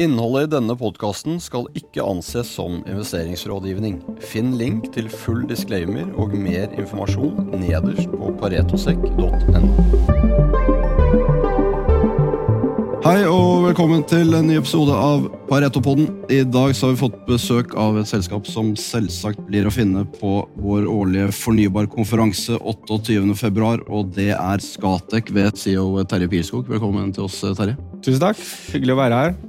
Innholdet i denne podkasten skal ikke anses som investeringsrådgivning. Finn link til full disclaimer og mer informasjon nederst på paretosekk.no. Hei og velkommen til en ny episode av Paretopodden. I dag så har vi fått besøk av et selskap som selvsagt blir å finne på vår årlige fornybarkonferanse 28.2, og det er Skatek ved CEO Terje Pilskog. Velkommen til oss, Terje. Tusen takk. Hyggelig å være her.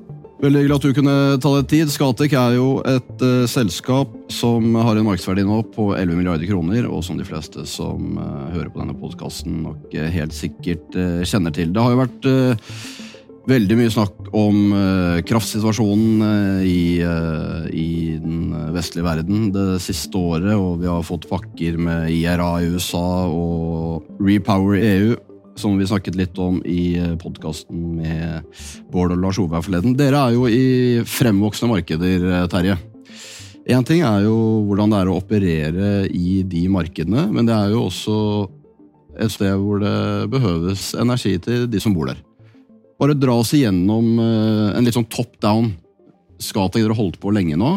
Veldig hyggelig at du kunne ta deg tid. Skatek er jo et uh, selskap som har en markedsverdi nå på 11 milliarder kroner, og som de fleste som uh, hører på denne podkasten nok uh, helt sikkert kjenner til. Det har jo vært veldig mye snakk om kraftsituasjonen i, i, den vestlige verden det siste året, og vi har fått pakker med IRA i USA og Repower EU som vi snakket litt om i eh, podkasten med Bård og Lars Ove forleden. Dere er jo i fremvoksende markeder, eh, Terje. Én ting er jo hvordan det er å operere i de markedene, men det er jo også et sted hvor det behøves energi til de som bor der. Bare dra oss igjennom eh, en litt sånn top down. Skatek dere holdt på lenge nå,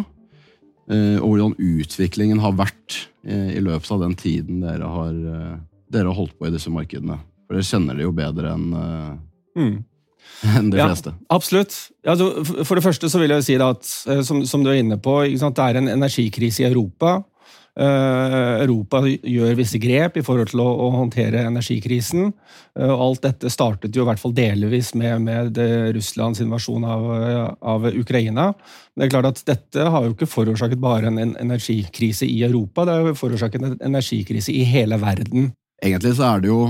og hvordan utviklingen har vært i løpet av den tiden dere har, dere har holdt på i disse markedene. For dere kjenner det jo bedre enn uh, mm. enn de ja, fleste. Absolutt. Altså, for det første så vil jeg si at, eh, som, som, du er inne på, det er en energikrise i Europa. Uh, Europa gjør visse grep i forhold til å, å håndtere energikrisen. Alt dette startet jo i hvert fall delvis med, med Russlands invasjon av, av, Ukraina. Det er klart at dette har jo ikke forårsaket bare en, en energikrise i Europa, det har jo forårsaket en energikrise i hele verden. Egentlig så er det jo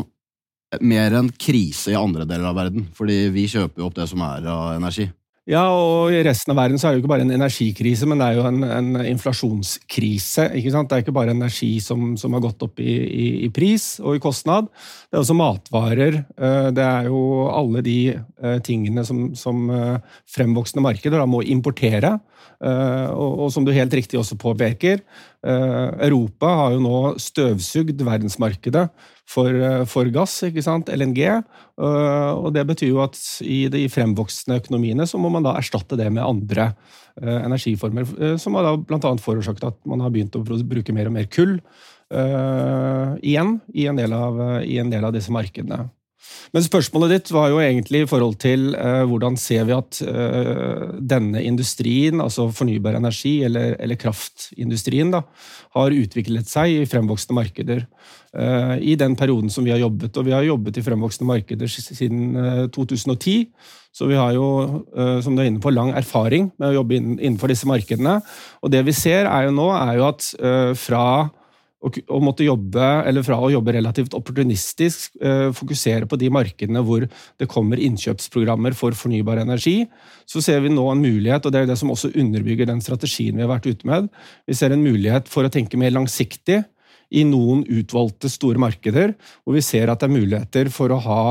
mer en krise i andre deler av verden, fordi vi kjøper jo opp det som er av energi. Ja, og i resten av verden så er det jo ikke bare en energikrise, men det er jo en, en inflasjonskrise. ikke sant? Det er ikke bare energi som, som har gått opp i, i, i, pris og i kostnad. Det er også matvarer. Eh, det er jo alle de eh, tingene som, som eh, fremvoksende markeder da må importere. Og, og som du helt riktig også påpeker, Europa har jo nå støvsugd verdensmarkedet for, eh, for, gass? LNG. Eh, og det betyr jo at i de fremvoksende økonomiene så må man da erstatte det med andre eh, energiformer, som har da bl.a. forårsaket at man har begynt å bruke mer og mer kull igjen i en, av, i en del av disse markedene. Men spørsmålet ditt var jo egentlig i forhold til eh, hvordan ser vi at eh, denne industrien, altså fornybar energi, eller, eller kraftindustrien, da, har utviklet seg i fremvoksende markeder. eh, I den perioden som vi har jobbet, og vi har jobbet i fremvoksende markeder siden 2010. Så vi har jo, som du er inne på, lang erfaring med å jobbe innenfor disse markedene. Og det vi ser er jo nå, er jo at fra å måtte jobbe, eller fra å jobbe relativt opportunistisk, eh, fokusere på de markedene hvor det kommer innkjøpsprogrammer for fornybar energi, så ser vi nå en mulighet, og det er det som også underbygger den strategien vi har vært ute med. Vi ser en mulighet for å tenke mer langsiktig i noen utvalgte store markeder, hvor vi ser at det er muligheter for å ha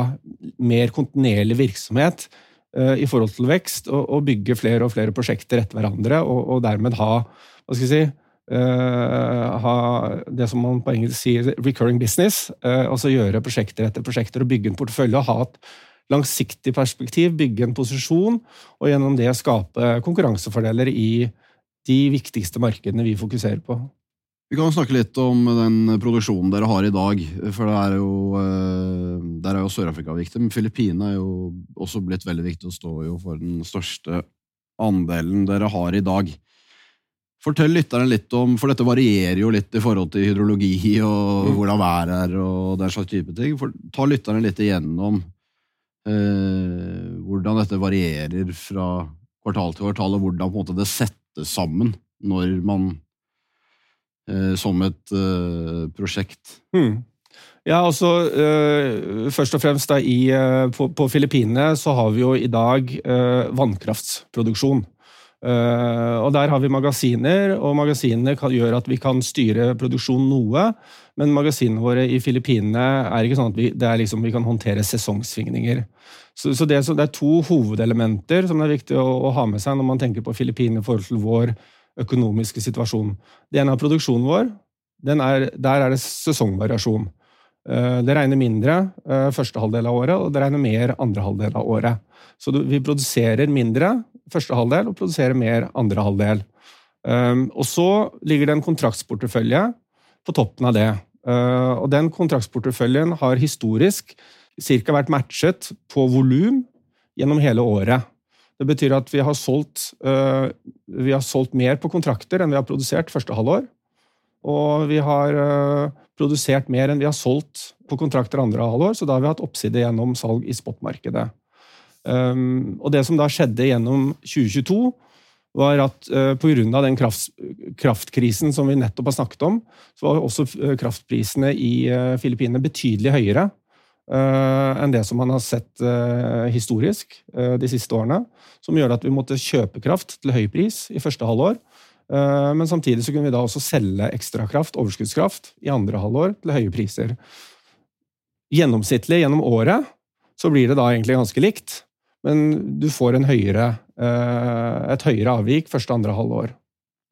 mer kontinuerlig virksomhet eh, i forhold til vekst, og, bygge flere og flere prosjekter etter hverandre, og, og dermed ha hva skal jeg si, Uh, ha det som man på engelsk sier recurring business. Uh, altså gjøre prosjekter etter prosjekter og bygge en portefølje. og Ha et langsiktig perspektiv, bygge en posisjon, og gjennom det skape konkurransefordeler i de viktigste markedene vi fokuserer på. Vi kan snakke litt om den produksjonen dere har i dag. for det er jo, uh, Der er jo Sør-Afrika viktig, men Filippinene er jo også blitt veldig viktig og står jo for den største andelen dere har i dag. Fortell lytterne litt om, for dette varierer jo litt i forhold til hydrologi og mm. hvordan været er og den slags type ting. For, ta lytterne litt igjennom eh, hvordan dette varierer fra kvartal til kvartal, og hvordan måte det settes sammen når man eh, Som et eh, prosjekt. Mm. Ja, altså øh, Først og fremst da, i, øh, på, på Filippinene så har vi jo i dag øh, vannkraftsproduksjon. Uh, og Der har vi magasiner, og magasinene kan, gjør at vi kan styre produksjonen noe. Men magasinene våre i Filippinene er ikke sånn at vi, liksom, vi kan håndtere sesongsvingninger. Så, så det, det, er to hovedelementer som det er viktig å, å, ha med seg når man tenker på Filippinene i forhold til vår økonomiske situasjon. Det ene er produksjonen vår. Er, der er det sesongvariasjon. Uh, det regner mindre uh, første halvdel av året, og det regner mer andre halvdel av året. Så vi produserer mindre første halvdel og produsere mer andre halvdel. Um, og så ligger det en kontraktsportefølje på toppen av det. Uh, og den kontraktsporteføljen har historisk ca. vært matchet på volum gjennom hele året. Det betyr at vi har, solgt, uh, vi har solgt mer på kontrakter enn vi har produsert første halvår. Og vi har uh, produsert mer enn vi har solgt på kontrakter andre halvår, så da har vi hatt oppside gjennom salg i spotmarkedet. Um, og det som da skjedde gjennom 2022, var at uh, pga. den kraft, kraftkrisen som vi nettopp har snakket om, så var også uh, kraftprisene i uh, Filippinene betydelig høyere uh, enn det som man har sett historisk de siste årene. Som gjør at vi måtte kjøpe kraft til høy pris i første halvår. men samtidig så kunne vi da også selge ekstrakraft, overskuddskraft, i andre halvår til høye priser. Gjennomsnittlig gjennom året så blir det da egentlig ganske likt men du får høyere, eh, et høyere avvik første andre halvår.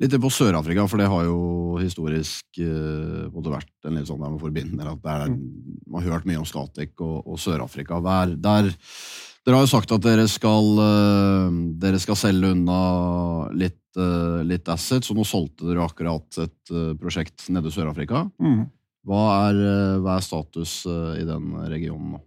Litt på Sør-Afrika, for det har jo historisk både vært en litt sånn der man forbinder at det er, mm. Man har hørt mye om Skatek og, og Sør-Afrika. Dere har jo sagt at dere skal, uh, dere skal selge unna litt, litt assets, og nå solgte dere akkurat et prosjekt nede i Sør-Afrika. Mm. Hva, hva, er status i den regionen nå?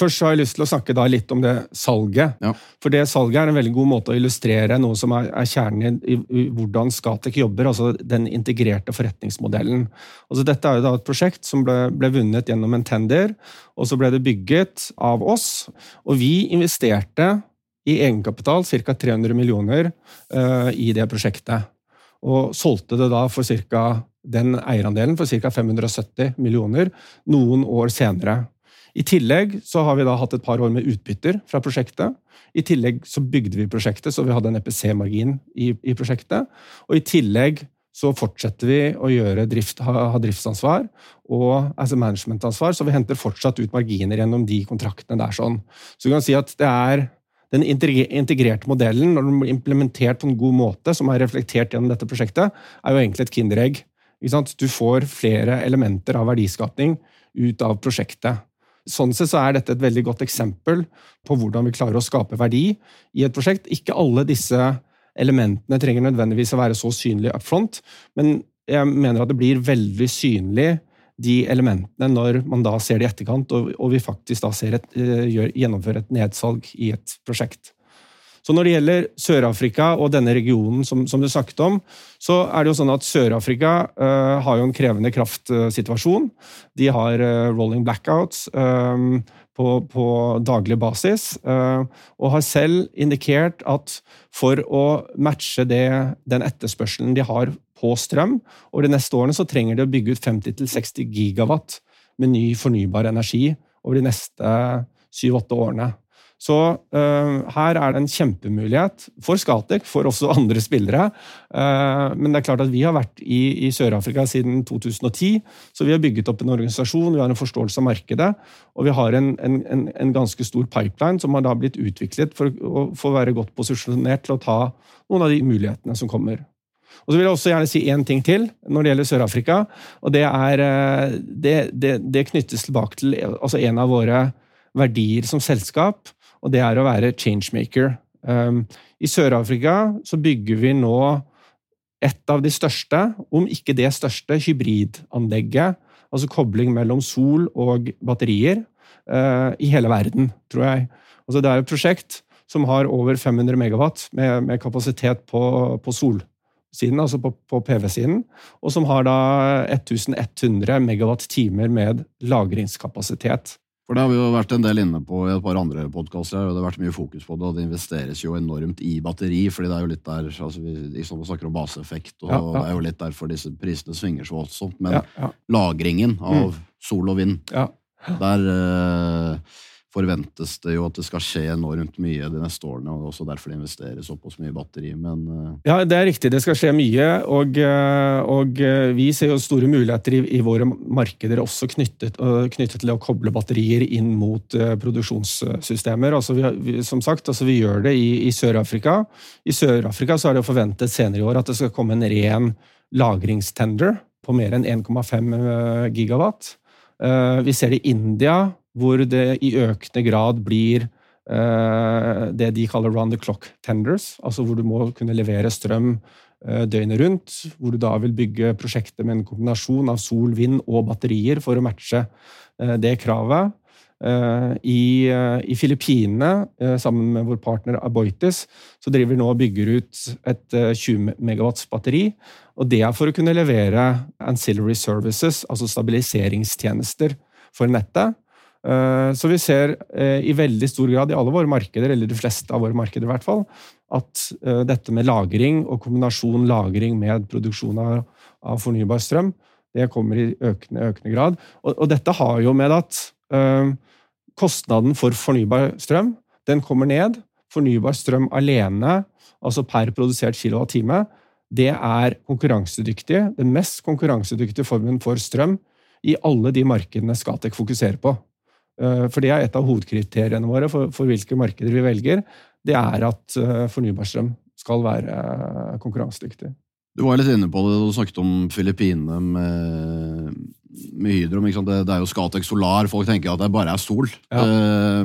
Først har jeg lyst til å snakke litt om det salget. Ja. For det salget er en veldig god måte å illustrere noe som er, er kjernen i, i, hvordan Scatec jobber, altså den integrerte forretningsmodellen. Altså dette er jo da et prosjekt som ble, ble, vunnet gjennom en tender, og så ble det bygget av oss. Og vi investerte i egenkapital ca. 300 millioner uh, i det prosjektet. Og solgte det da for cirka, den eierandelen for ca. 570 millioner noen år senere. I tillegg så har vi da hatt et par år med utbytter fra prosjektet. I tillegg så bygde vi prosjektet, så vi hadde en EPC-margin i, i, prosjektet. Og i tillegg så fortsetter vi å gjøre drift, ha, ha driftsansvar og as a management-ansvar, så vi henter fortsatt ut marginer gjennom de kontraktene der. sånn. Så du kan si at det er den integrerte modellen, når den blir implementert på en god måte, som er reflektert gjennom dette prosjektet, er jo egentlig et kinderegg. Du får flere elementer av verdiskapning ut av prosjektet. Sånn sett så er dette et veldig godt eksempel på hvordan vi klarer å skape verdi i et prosjekt. Ikke alle disse elementene trenger nødvendigvis å være så synlige up front, men jeg mener at det blir veldig synlig de elementene når man da ser det i etterkant, og, vi faktisk da et, eh, gjør, gjennomfører et nedsalg i et prosjekt. Så Når det gjelder Sør-Afrika og denne regionen som, som, du snakket om, så er det jo sånn at Sør-Afrika uh, har jo en krevende kraftsituasjon. De har uh, rolling blackouts um, på, på, daglig basis, og har selv indikert at for å matche det, den etterspørselen de har på strøm over de neste årene, så trenger de å bygge ut 50-60 gigawatt med ny fornybar energi over de neste syv-åtte årene. Så uh, her er det en kjempemulighet for Skatek, for også andre spillere. Uh, men det er klart at vi har vært i, i Sør-Afrika siden 2010, så vi har bygget opp en organisasjon, vi har en forståelse av markedet, og vi har en, en, en, en ganske stor pipeline som har da blitt utviklet for, for å være godt posisjonert til å ta noen av de mulighetene som kommer. Og så vil jeg også gjerne si én ting til når det gjelder Sør-Afrika. og Det, er, eh, det, det, det knyttes tilbake til altså en av våre verdier som selskap og det er å være changemaker. Um, I Sør-Afrika så bygger vi nå et av de største, om ikke det største, hybridanlegget, altså kobling mellom sol og batterier, uh, i hele verden, tror jeg. Altså det er et prosjekt som har over 500 megawatt med, med kapasitet på, på solsiden, altså på, på PV-siden, og som har da 1100 megawatt-timer med lagringskapasitet. For Det har vi jo vært en del inne på i et par andre podkaster. Det har vært mye fokus på det, og det investeres jo enormt i batteri. fordi det er jo litt der, altså Vi snakker om baseeffekt, og ja, ja. det er jo litt derfor disse prisene svinger så voldsomt. Men ja, lagringen av mm. sol og vind, der eh, forventes det jo at det skal skje enormt mye de neste årene. og også Derfor det investeres såpass mye batteri. men... Uh... Ja, det er riktig. Det skal skje mye. Og, eh, og eh, vi ser jo store muligheter i, i våre markeder også knyttet, knyttet, til å koble batterier inn mot produksjonssystemer. Altså vi, som sagt, altså vi gjør det i, i Sør-Afrika. I Sør-Afrika så er det forventet senere i år at det skal komme en ren lagringstender på mer enn 1,5 gigawatt. Vi ser det i India hvor det i økende grad blir det de kaller round the clock tenders, altså hvor du må kunne levere strøm døgnet rundt. Hvor du da vil bygge prosjekter med en kombinasjon av sol, vind og batterier for å matche det kravet. Eh, I, eh, I, Filippinene, eh, sammen med vår partner Aboitis, så driver vi nå og bygger ut et 20 megawatts batteri. Og det er for å kunne levere ancillary services, altså stabiliseringstjenester for nettet. Så vi ser i veldig stor grad i alle våre markeder, eller de fleste av våre markeder i hvert fall, at dette med lagring og kombinasjon lagring med produksjon av, fornybar strøm, det kommer i økende, økende grad. Og dette har jo med at Kostnaden for fornybar strøm den kommer ned. Fornybar strøm alene, altså per produsert kilowattime, det er konkurransedyktig, den mest konkurransedyktige formen for strøm i alle de markedene Skatec fokuserer på. Eh, for det er et av hovedkriteriene våre for, for hvilke markeder vi velger. Det er at eh, fornybarstrøm skal være eh, konkurransedyktig. Du var litt inne på det, du snakket om Filippinene med, med Hydro. Det, det, er jo Scatec Solar. Folk tenker at det bare er sol. Ja.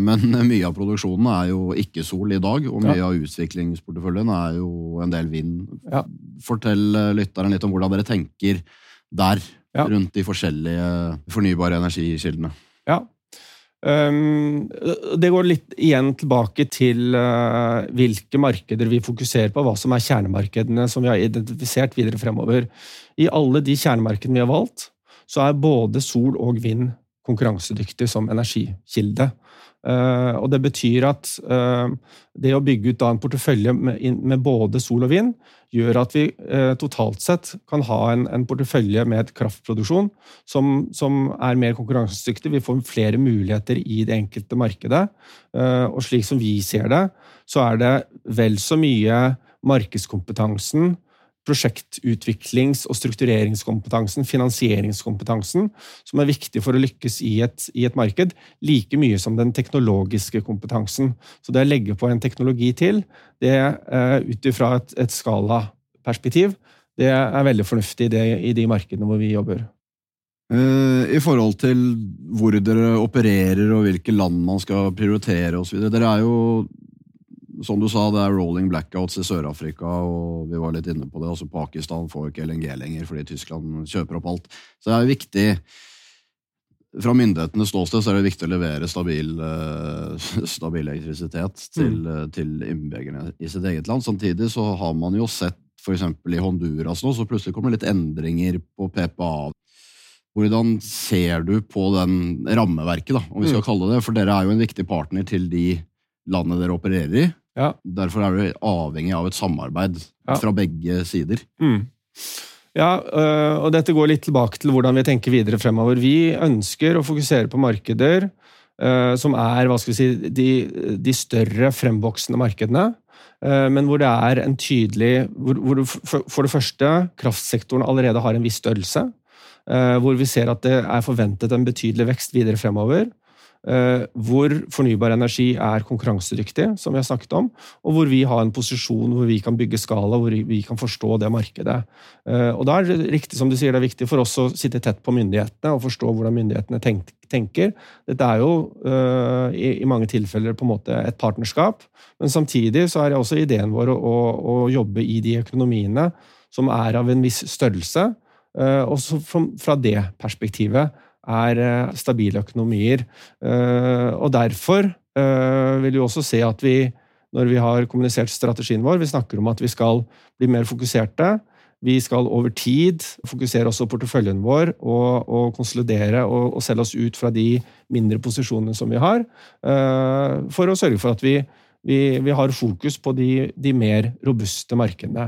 Men mye av produksjonen er jo ikke sol i dag, og mye ja. av utviklingsporteføljen er jo en del vind. Ja. Fortell lytteren litt om hvordan dere tenker der, rundt de forskjellige fornybare energikildene. Ja, Um, det går litt igjen tilbake til uh, hvilke markeder vi fokuserer på, hva som er kjernemarkedene som vi har identifisert videre fremover. I alle de kjernemarkedene vi har valgt, så er både sol og vind konkurransedyktig som energikilde. Uh, og Det betyr at uh, det å bygge ut en portefølje med, både sol og vind gjør at vi uh, totalt sett kan ha en, portefølje med kraftproduksjon som, som, er mer konkurransedyktig. Vi får flere muligheter i det enkelte markedet. og slik som vi ser det, så er det vel så mye markedskompetansen prosjektutviklings- og struktureringskompetansen, finansieringskompetansen, som er viktig for å lykkes i et, i et, marked, like mye som den teknologiske kompetansen. Så det å legge på en teknologi til, det uh, ut ifra et, et skalaperspektiv, det er veldig fornuftig det, i de markedene hvor vi jobber. Uh, I forhold til hvor dere opererer og hvilke land man skal prioritere osv. Dere er jo som du sa, det er rolling blackouts i Sør-Afrika, og vi var litt inne på det. Altså Pakistan får ikke LNG lenger fordi Tyskland kjøper opp alt. Så det er viktig fra myndighetenes ståsted så er det viktig å levere stabil, uh, stabil elektrisitet til, mm. til, innbyggerne i sitt eget land. Samtidig så har man jo sett f.eks. i Honduras nå, så plutselig kommer det litt endringer på PPA. Hvordan ser du på den rammeverket, da, om vi skal mm. kalle det det? For dere er jo en viktig partner til de landene dere opererer i. Ja. Derfor er du avhengig av et samarbeid ja. fra begge sider. Mm. Ja, øh, og dette går litt tilbake til hvordan vi tenker videre fremover. Vi ønsker å fokusere på markeder øh, som er hva skal vi si, de, de større fremvoksende markedene. Øh, men hvor det er en tydelig hvor, hvor For det første, kraftsektoren allerede har en viss størrelse. Hvor vi ser at det er forventet en betydelig vekst videre fremover. Eh, hvor fornybar energi er konkurransedyktig, som vi har snakket om, og hvor vi har en posisjon hvor vi kan bygge skala, hvor vi kan forstå det markedet. Eh, og Da er det riktig som du sier, det er viktig for oss å sitte tett på myndighetene og forstå hvordan myndighetene tenker. Dette er jo eh, i mange tilfeller på en måte et partnerskap, men samtidig så er det også ideen vår å, å jobbe i de økonomiene som er av en viss størrelse. Også fra det perspektivet er eh, stabile økonomier. Eh, og derfor eh, vil vi også se at vi, når vi har kommunisert strategien vår, vi snakker om at vi skal bli mer fokuserte. Vi skal over tid fokusere også porteføljen vår og, og konsolidere og, og, selge oss ut fra de mindre posisjonene som vi har, for å sørge for at vi, vi, vi har fokus på de, de mer robuste markedene.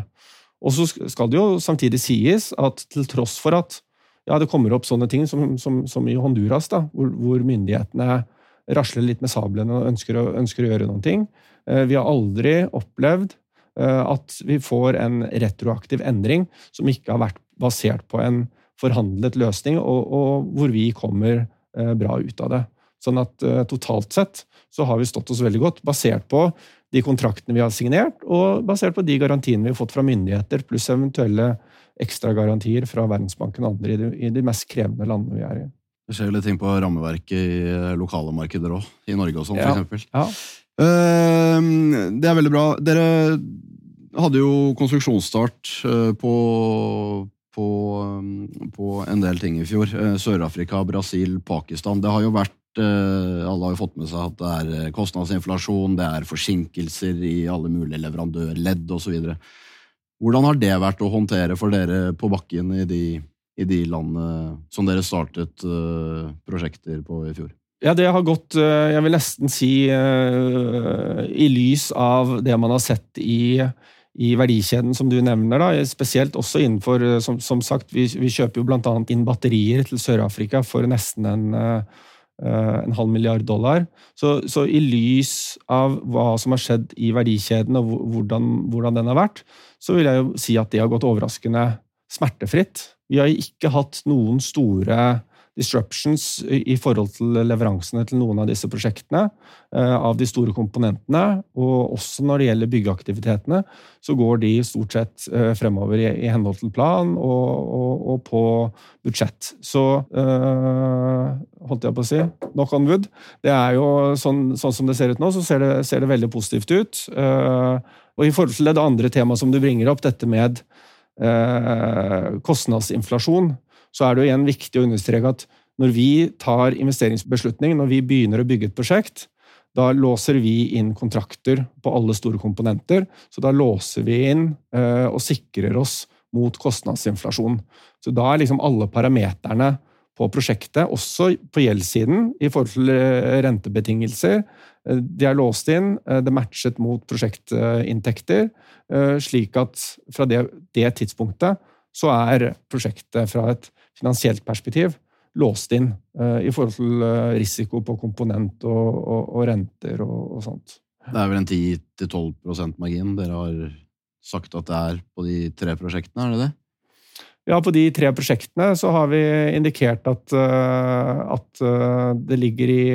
Og så skal det jo samtidig sies at til tross for at ja, det kommer opp sånne ting som, som, som i Honduras, da, hvor, hvor, myndighetene rasler litt med sablene og ønsker å, ønsker å gjøre noen ting. Eh, vi har aldri opplevd eh, at vi får en retroaktiv endring som ikke har vært basert på en forhandlet løsning, og, og hvor vi kommer eh, bra ut av det. Sånn at totalt sett så har vi stått oss veldig godt, basert på de kontraktene vi har signert, og basert på de garantiene vi har fått fra myndigheter, pluss eventuelle ekstragarantier fra Verdensbanken og andre i de, i de, mest krevende landene vi er i. Det skjer jo litt ting på rammeverket i lokale markeder òg, i Norge og sånn, ja, f.eks. Ja. det er veldig bra. Dere hadde jo konstruksjonsstart på, på, på en del ting i fjor. Sør-Afrika, Brasil, Pakistan. Det har jo vært alle har jo fått med seg at det er kostnadsinflasjon, det er forsinkelser i alle mulige leverandørledd osv. Hvordan har det vært å håndtere for dere på bakken i de, i de landene som dere startet uh, prosjekter på i fjor? Ja, det har gått, uh, jeg vil nesten si, uh, i lys av det man har sett i, i verdikjeden som du nevner, da, spesielt også innenfor Som, som sagt, vi, vi, kjøper jo bl.a. inn batterier til Sør-Afrika for nesten en, en halv milliard dollar. Så, så, i lys av hva som har skjedd i verdikjeden og hvordan, hvordan den har vært, så vil jeg jo si at det har gått overraskende smertefritt. Vi har ikke hatt noen store disruptions i forhold til leveransene til noen av disse prosjektene, eh, av de store komponentene. Og også når det gjelder byggeaktivitetene, så går de stort sett eh, fremover i henhold til plan og, og, og på budsjett. Så øh, holdt jeg på å si knock on wood. Det er jo sånn, sånn som det ser ut nå, så ser det, ser det veldig positivt ut. Uh, og i forhold til det andre temaet som du bringer opp, dette med eh, kostnadsinflasjon, så er det jo igjen viktig å understreke at når vi tar investeringsbeslutning, når vi begynner å bygge et prosjekt, da låser vi inn kontrakter på alle store komponenter. Så da låser vi inn eh, og sikrer oss mot kostnadsinflasjon. Så da er liksom alle parameterne på prosjektet, også på gjeldssiden, i forhold til eh, rentebetingelser. Eh, de er låst inn, eh, det matchet mot prosjektinntekter, slik at fra det, det, tidspunktet så er prosjektet fra et finansielt perspektiv låst inn i forhold til risiko på komponent og, og, og renter og, og, sånt. Det er vel en 10-12% margin dere har sagt at det er på de tre prosjektene, er det det? Ja, På de tre prosjektene så har vi indikert at, eh, at eh, det ligger i,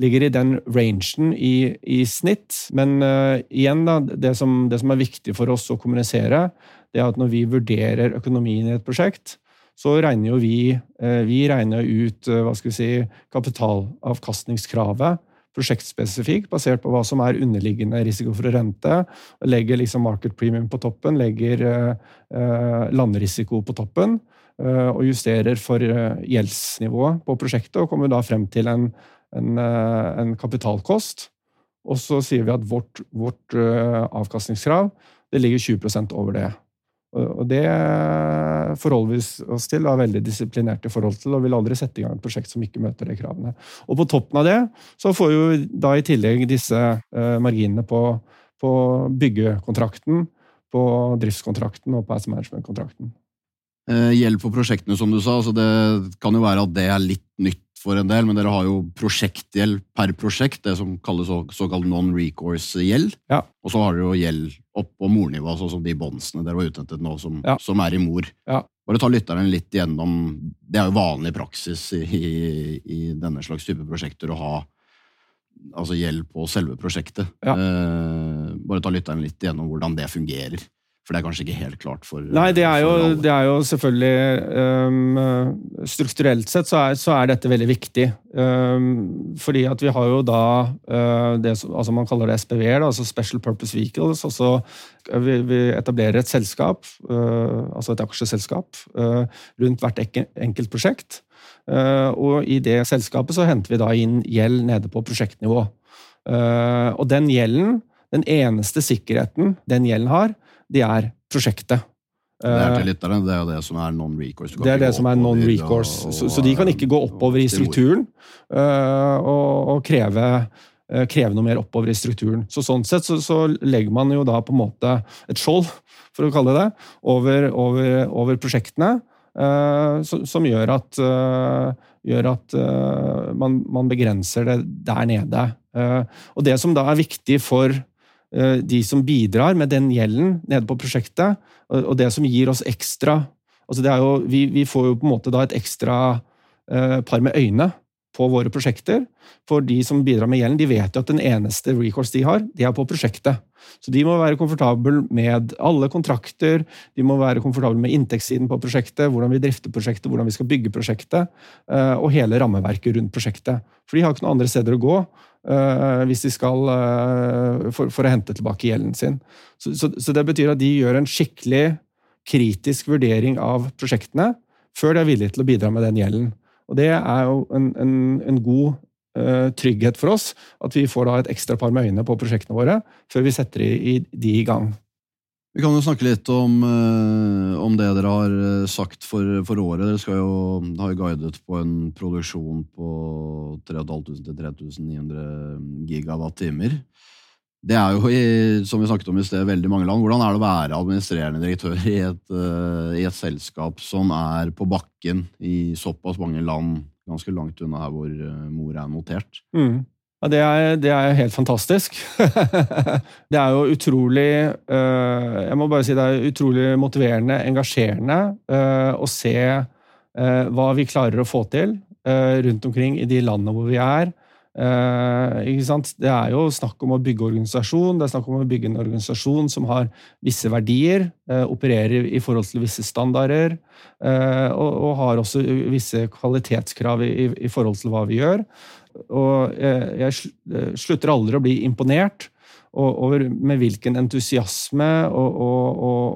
ligger i den rangen i, i snitt. Men uh, igjen, da, det som, det som, er viktig for oss å kommunisere, det er at når vi vurderer økonomien i et prosjekt, så regner jo vi, uh, vi regner ut uh, hva skal vi si, kapitalavkastningskravet prosjektspesifikt, basert på hva som er underliggende risiko for rente. Legger liksom market premium på toppen, legger eh, landrisiko på toppen. Eh, og justerer for eh, gjeldsnivået på prosjektet, og kommer da frem til en, en, eh, en kapitalkost. Og så sier vi at vårt, vårt eh, avkastningskrav ligger 20% over det. Og det forholder vi oss til, er veldig disiplinerte forhold til, og vil aldri sette i gang et prosjekt som ikke møter de kravene. Og på toppen av det så får vi da i tillegg disse eh, marginene på, på byggekontrakten, på driftskontrakten og på asset management-kontrakten. Eh, gjeld på prosjektene, som du sa. Altså det kan jo være at det er litt nytt for en del, men dere har jo prosjektgjeld per prosjekt, det som kalles så, såkalt non-recourse-gjeld. Ja. Og så har dere jo gjeld opp på mornivå, sånn som de bondsene dere var ute etter nå, som, ja. som, er i mor. Ja. Bare ta lytteren litt igjennom Det er jo vanlig praksis i, i, i denne slags type prosjekter å ha altså gjeld på selve prosjektet. Ja. Eh, bare ta lytteren litt igjennom hvordan det fungerer. For det er kanskje ikke helt klart for Nei, det er jo, det er jo selvfølgelig um, Strukturelt sett så er, så er, dette veldig viktig. Um, fordi at vi har jo da uh, det som altså man kaller det SPV-er, altså Special Purpose Vehicles. altså Vi, vi etablerer et selskap, uh, altså et aksjeselskap, uh, rundt hvert enkelt prosjekt. og i det selskapet så henter vi da inn gjeld nede på prosjektnivå. og den gjelden, den eneste sikkerheten den gjelden har, de er prosjektet. Det er til lytterne, det er jo det som er non-recourse. Det er det som er non-recourse. Så, så, de kan ikke gå oppover i strukturen uh, og, og kreve, uh, kreve, noe mer oppover i strukturen. Så Sånn sett så, så, legger man jo da på en måte et skjold, for å kalle det det, over, over, over prosjektene. Uh, som gjør at, gjør at man, man, begrenser det der nede. og det som da er viktig for Eh, de som bidrar med den gjelden nede på prosjektet, og det som gir oss ekstra. Altså jo, vi, vi, får jo på en måte da et ekstra eh, par med øyne på våre prosjekter. For de som bidrar med gjelden, de vet jo at den eneste recourse de har, det er på prosjektet. Så de må være komfortable med alle kontrakter, de må være komfortable med inntektssiden på prosjektet, hvordan vi drifter prosjektet, hvordan vi skal bygge prosjektet, eh, og hele rammeverket rundt prosjektet. For de har ikke noen andre steder å gå eh, hvis de skal eh, for, for å hente tilbake gjelden sin. Så, så, så det betyr at de gjør en skikkelig kritisk vurdering av prosjektene før de er villige til å bidra med den gjelden. Og Det er jo en, en, en god uh, trygghet for oss at vi får da et ekstra par med øyne på prosjektene våre før vi setter de, i, de i gang. Vi kan jo snakke litt om, uh, om det dere har eh, sagt for, for, året. Dere skal jo ha guidet på en produksjon på 3500-3900 gigawatt-timer. Det er jo, som vi snakket om i sted, veldig mange land. Hvordan er det å være administrerende direktør i et, uh, i et selskap som er på bakken i såpass mange land, ganske langt unna her hvor uh, mor er notert? Mm. Ja, det er, er, helt fantastisk. det er jo utrolig uh, Jeg må bare si det er utrolig motiverende, engasjerende å se hva vi klarer å få til rundt omkring i de landene hvor vi er. Eh, det er jo snakk om å bygge organisasjon, det er snakk om å bygge en organisasjon som har visse verdier, eh, opererer i forhold til visse standarder, eh, og, og, har også visse kvalitetskrav i, forhold til hva vi gjør. Og jeg, slutter aldri å bli imponert over med hvilken entusiasme og, og,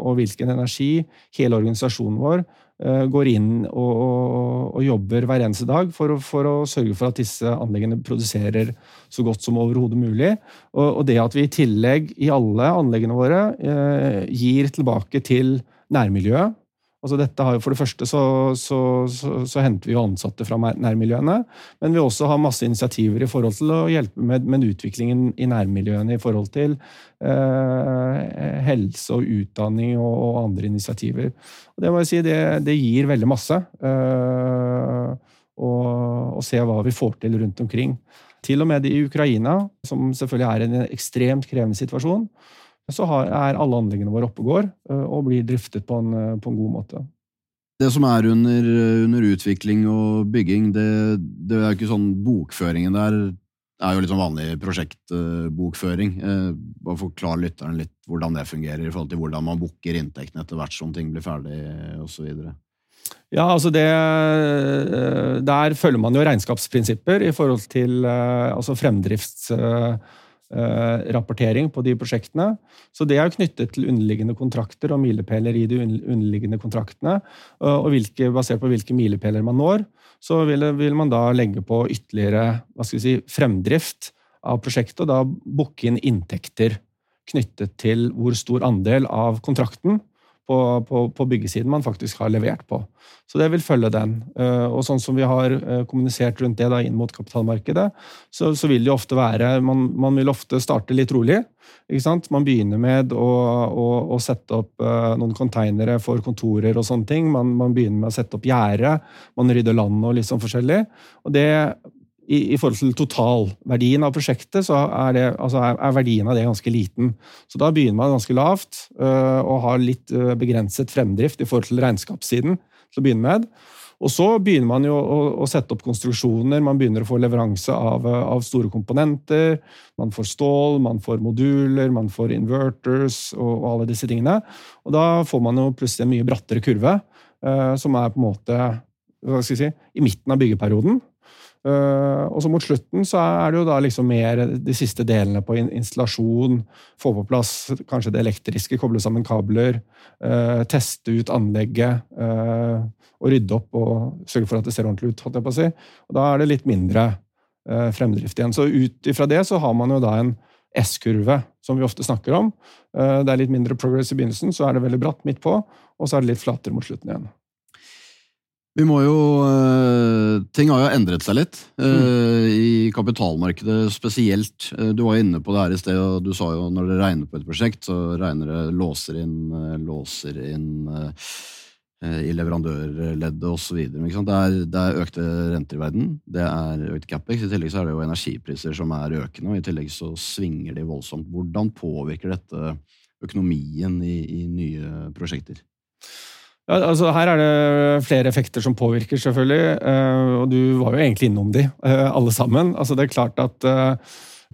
og, hvilken energi hele organisasjonen vår går inn og, og, og, jobber hver eneste dag for å, for å, sørge for at disse anleggene produserer så godt som overhodet mulig. Og, og, det at vi i tillegg i alle anleggene våre eh, gir tilbake til nærmiljøet Altså dette har jo For det første så, så, så, så, henter vi jo ansatte fra nærmiljøene, men vi også har masse initiativer i forhold til å hjelpe med, med utviklingen i nærmiljøene i forhold til eh, helse og utdanning og, og, andre initiativer. Og det må jeg si, det, det gir veldig masse. Eh, å se hva vi får til rundt omkring. Til og med i Ukraina, som selvfølgelig er en ekstremt krevende situasjon, så er alle anleggene våre oppe og går, eh, og blir driftet på en, eh, på en god måte. Det som er under, under utvikling og bygging, det, det, er ikke sånn Bokføringen der er jo litt sånn vanlig prosjektbokføring. Eh, bare Forklar lytteren litt hvordan det fungerer i forhold til hvordan man booker inntektene etter hvert som ting blir ferdig osv. Ja, altså det Der følger man jo regnskapsprinsipper i forhold til altså fremdrifts rapportering på de prosjektene. Så det er knyttet til underliggende kontrakter og milepæler i de underliggende kontraktene. Eh, og hvilke, basert på hvilke milepæler man når, så vil, vil, man da legge på ytterligere si, fremdrift av prosjektet, og da booke inn inntekter knyttet til hvor stor andel av kontrakten på, på, på, byggesiden man faktisk har levert på. Så det vil følge den. Eh, og sånn som vi har eh, kommunisert rundt det da, inn mot kapitalmarkedet, så, så vil det ofte være man, man, vil ofte starte litt rolig. Ikke sant? Man begynner med å, å, å sette opp uh, noen konteinere for kontorer og sånne ting. Man, man begynner med å sette opp gjerde, man rydder landet og litt sånn forskjellig. Og det i, i, forhold til totalverdien av prosjektet, så er, det, altså er, er, verdien av det ganske liten. Så da begynner man ganske lavt øh, og har litt øh, begrenset fremdrift i forhold til regnskapssiden til å begynne med. Og så begynner man jo å, å, sette opp konstruksjoner, man begynner å få leveranse av, av, store komponenter. Man får stål, man får moduler, man får inverters og, og alle disse tingene. Og da får man jo plutselig en mye brattere kurve, øh, som er på en måte hva skal jeg si, i midten av byggeperioden. Uh, og så mot slutten så er det jo da liksom mer de siste delene på installasjon. Få på plass kanskje det elektriske, koble sammen kabler. Uh, teste ut anlegget. Uh, og rydde opp og sørge for at det ser ordentlig ut. holdt jeg på å si. Og da er det litt mindre fremdrift igjen. Så ut ifra det så har man jo da en S-kurve, som vi ofte snakker om. Det er litt mindre progress i begynnelsen, så er det veldig bratt midt på, og så er det litt flatere mot slutten igjen. Vi må jo uh, Ting har jo endret seg litt uh, mm. i kapitalmarkedet spesielt. Uh, du var inne på det her i sted, og du sa jo når det regner på et prosjekt, så regner det låser inn, låser inn i leverandørleddet osv. Det, er, det er økte renter i verden, det er økt capex. I tillegg så er det jo energipriser som er økende, og i tillegg så svinger de voldsomt. Hvordan påvirker dette økonomien i, i nye prosjekter? Ja, altså Her er det flere effekter som påvirker, selvfølgelig. Eh, og du var jo egentlig innom de, eh, alle sammen. Altså Det er klart at eh,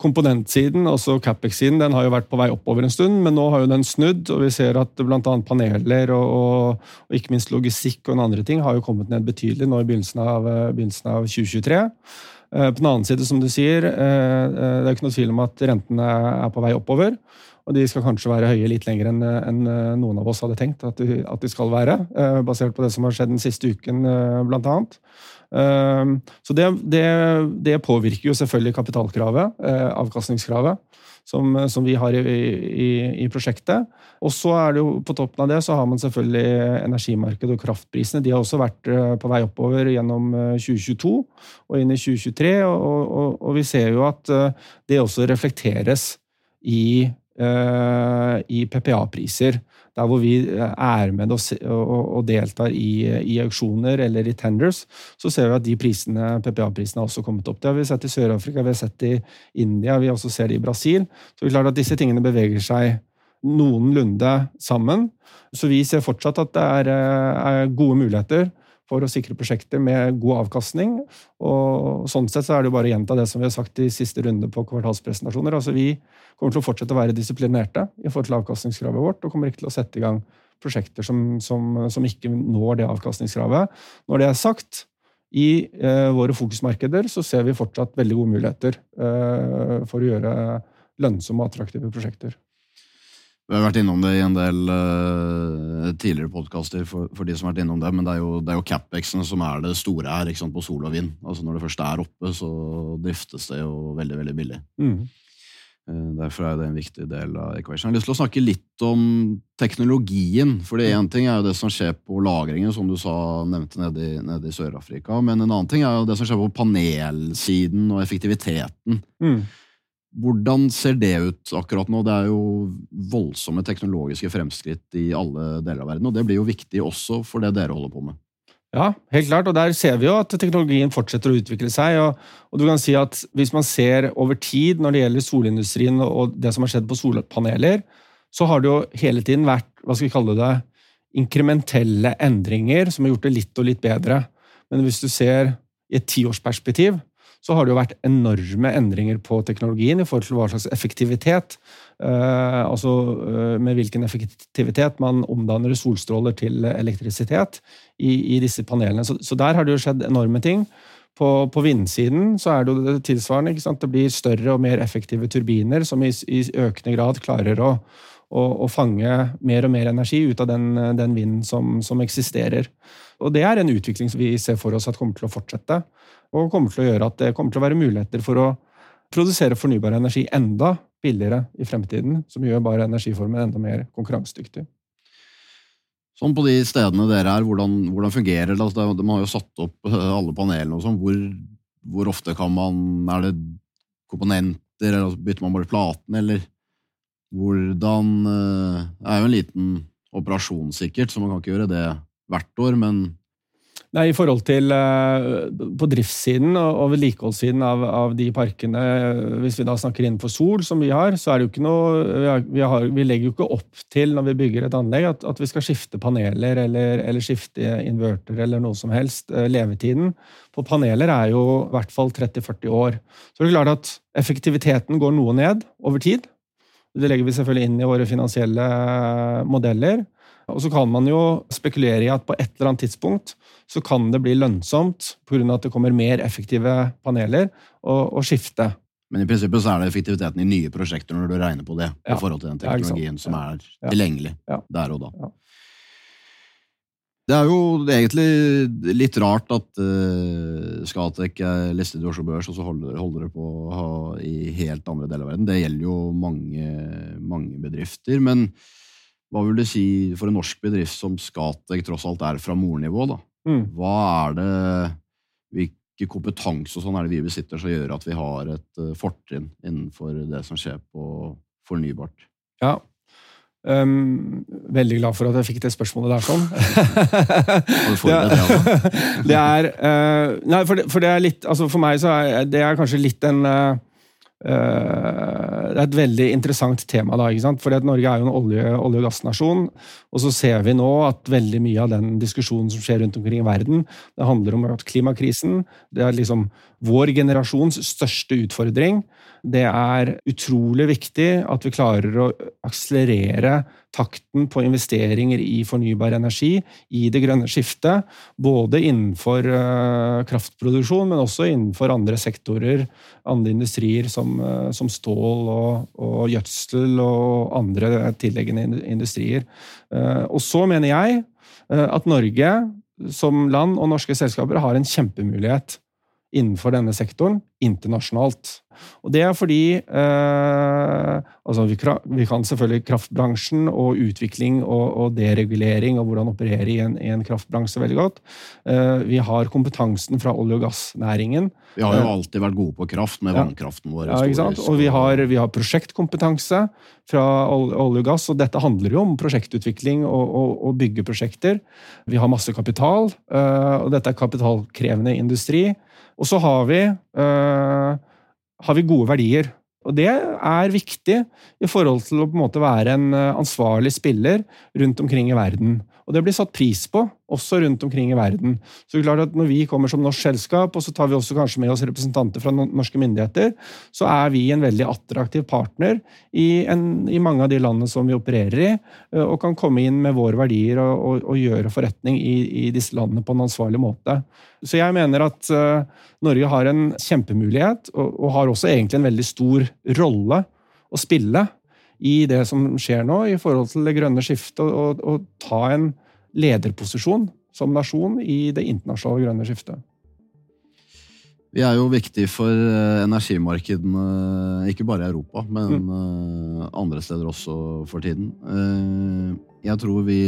komponentsiden, også Capex-siden, den har jo vært på vei oppover en stund, men nå har jo den snudd, og vi ser at bl.a. paneler og, og, og, ikke minst logistikk og en andre ting har jo kommet ned betydelig nå i begynnelsen av, begynnelsen av 2023. På den annen side, som du sier, det er ikke noe tvil om at rentene er på vei oppover. Og de skal kanskje være høye litt lenger enn en eh, noen av oss hadde tenkt at de, at de, skal være. Eh, basert på det som har skjedd den siste uken, eh, blant annet. Så det, det, det påvirker jo selvfølgelig kapitalkravet, avkastningskravet. Som, som, vi har i, i, i prosjektet. Og så er det jo på toppen av det så har man selvfølgelig energimarkedet og kraftprisene. De har også vært på vei oppover gjennom 2022 og inn i 2023. Og, og, og vi ser jo at det også reflekteres i Eh, i PPA-priser. Der hvor vi eh, er med og, deltar i, auksjoner eller i tenders, så ser vi at de prisene, PPA-prisene har også kommet opp. Det har vi sett i Sør-Afrika, vi har sett i India, vi også ser det i Brasil. Så det er klart at disse tingene beveger seg noenlunde sammen. Så vi ser fortsatt at det er, eh, gode muligheter for å sikre prosjekter med god avkastning. Og sånn sett så er det jo bare å gjenta det som vi har sagt i siste runde på kvartalspresentasjoner. Altså Vi kommer til å fortsette å være disiplinerte i forhold til avkastningskravet vårt, og kommer ikke til å sette i gang prosjekter som, som, som ikke når det avkastningskravet. Når det er sagt, i eh, våre fokusmarkeder så ser vi fortsatt veldig gode muligheter eh, for å gjøre lønnsomme og attraktive prosjekter. Vi har vært innom det i en del uh, tidligere podkaster for, for, de som har vært innom det, men det er jo, det er jo capexen som er det store her sant, på sol og vind. Altså Når det først er oppe, så driftes det jo veldig, veldig billig. Mm. Uh, derfor er det en viktig del av equation. Jeg har lyst til å snakke litt om teknologien. for Én ting er jo det som skjer på lagringen, som du sa, nevnte nede i, nede i Sør-Afrika. Men en annen ting er jo det som skjer på panelsiden og effektiviteten. Mm. Hvordan ser det ut akkurat nå? Det er jo voldsomme teknologiske fremskritt i alle deler av verden, og det blir jo viktig også for det dere holder på med. Ja, helt klart, og der ser vi jo at teknologien fortsetter å utvikle seg. Og, og, du kan si at Hvis man ser over tid når det gjelder solindustrien og det som har skjedd på solpaneler, så har det jo hele tiden vært hva skal vi kalle det, inkrementelle endringer som har gjort det litt og litt bedre. Men hvis du ser i et tiårsperspektiv, så har det jo vært enorme endringer på teknologien i forhold til hva slags effektivitet eh, Altså eh, med hvilken effektivitet man omdanner solstråler til elektrisitet i, i disse panelene. Så, så, der har det jo skjedd enorme ting. På, på vindsiden så er det jo det tilsvarende. Det blir større og mer effektive turbiner som i, i økende grad klarer å, å, å, fange mer og mer energi ut av den, den vinden som, som eksisterer. Og Det er en utvikling som vi ser for oss at kommer til å fortsette og kommer til å gjøre at det kommer til å være muligheter for å produsere fornybar energi enda billigere i fremtiden, som gjør bare energiformen enda mer konkurransedyktig. Sånn på de stedene dere er, hvordan, hvordan fungerer det? Altså, de har jo satt opp eh, alle panelene og sånn. Hvor, hvor, ofte kan man Er det komponenter, eller altså, bytter man bare platen, eller hvordan eh, Det er jo en liten operasjon, sikkert, så man kan ikke gjøre det hvert år, men Nei, I forhold til uh, på driftssiden og, vedlikeholdssiden av, av, de parkene, hvis vi da snakker innenfor Sol, som vi har, så er det jo ikke noe vi, har, vi, har, vi legger jo ikke opp til når vi bygger et anlegg, at, at vi skal skifte paneler eller, eller, skifte inverter eller noe som helst. Uh, levetiden på paneler er jo i hvert fall 30-40 år. Så det er klart at effektiviteten går noe ned over tid. Det legger vi selvfølgelig inn i våre finansielle modeller. Og så kan man jo spekulere i at på et eller annet tidspunkt så kan det bli lønnsomt pga. at det kommer mer effektive paneler, å skifte. Men i prinsippet så er det effektiviteten i nye prosjekter når du regner på det, ja. i forhold til den teknologien som er tilgjengelig der og da. Det er jo egentlig litt rart at uh, Scatec er listet i Oslo Børs, og så holder, holder det på å ha i helt andre deler av verden. Det gjelder jo mange, mange bedrifter. Men hva vil du si for en norsk bedrift som Scatec tross alt er fra mornivå? da? Mm. Hva er det Hvilke kompetanse og sånn er det vi besitter som gjør at vi har et uh, fortrinn innenfor det som skjer på fornybart? Ja, Um, veldig glad for at jeg fikk det spørsmålet der sånn. det, er uh, Nei, for det, for det, er litt altså For meg så er det er kanskje litt en uh, det er et veldig interessant tema. da, ikke sant? At Norge er jo en olje, olje- og gassnasjon. Og så ser vi nå at veldig mye av den diskusjonen som skjer rundt omkring i verden, det handler om klimakrisen det er liksom vår generasjons største utfordring. Det er utrolig viktig at vi klarer å akselerere takten på investeringer i fornybar energi i det grønne skiftet. Både innenfor uh, kraftproduksjon, men også innenfor andre sektorer, andre industrier som, uh, som stål og, og, gjødsel og andre tilleggende industrier. Uh, og så mener jeg at Norge som land og norske selskaper har en kjempemulighet innenfor denne sektoren internasjonalt. Og det er fordi eh, altså vi, vi, kan selvfølgelig kraftbransjen og utvikling og, og deregulering og hvordan operere i en, i en kraftbransje veldig godt. Eh, vi har kompetansen fra olje- og gassnæringen. Vi har jo eh, alltid vært gode på kraft med ja. vannkraften vår. Ja, ikke sant? Og vi har, vi har prosjektkompetanse fra olje og gass, og dette handler jo om prosjektutvikling og, og, og bygge prosjekter. Vi har masse kapital, eh, og dette er kapitalkrevende industri. Og så har vi, uh, har vi gode verdier. Og det er viktig i forhold til å en være en eh, ansvarlig spiller rundt omkring i verden. Og det blir satt pris på, også rundt omkring i verden. Så det er klart at Når vi kommer som norsk selskap, og så tar vi også kanskje med oss representanter fra norske myndigheter, så er vi en veldig attraktiv partner i, en, i mange av de landene som vi opererer i, og kan komme inn med våre verdier og, og, og gjøre forretning i, i, disse landene på en ansvarlig måte. Så jeg mener at uh, Norge har en kjempemulighet, og, og har også egentlig en veldig stor rolle å spille i det som skjer nå i forhold til det grønne skiftet, og, og, ta en lederposisjon som nasjon i det internasjonale grønne skiftet. Vi er jo viktig for eh, energimarkedene, ikke bare i Europa, men mm. Eh, andre steder også for tiden. Eh, jeg tror vi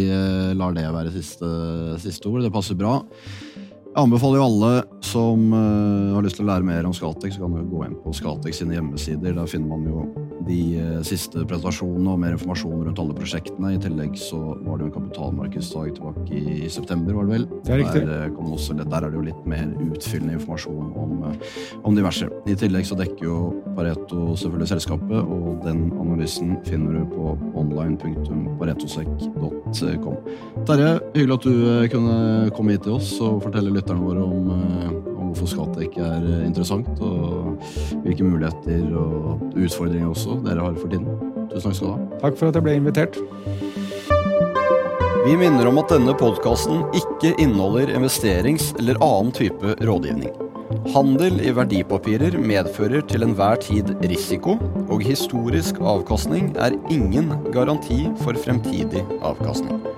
lar det være siste, siste ord. Det passer bra. Jeg anbefaler jo alle som uh, har lyst til å lære mer om Scatec, så kan du gå inn på Scatec sine hjemmesider. Der finner man jo de uh, siste presentasjonene og mer informasjon rundt alle prosjektene. I tillegg så var det jo en kapitalmarkedsdag tilbake i, i, september, var det vel. Det er riktig. Der, uh, også, der, er det jo litt mer utfyllende informasjon om, om diverse. I tillegg så dekker jo Pareto selvfølgelig selskapet, og den analysen finner du på online.paretosec.com. Terje, hyggelig at du kunne komme hit til oss og fortelle litt lytterne våre om, eh, om hvorfor Skatec er eh, interessant, og hvilke muligheter og utfordringer også dere har for tiden. Tusen takk skal du ha. Takk for at jeg ble invitert. Vi minner om at denne podkasten ikke inneholder investerings- eller annen type rådgivning. Handel i verdipapirer medfører til enhver tid risiko, og historisk avkastning er ingen garanti for fremtidig avkastning.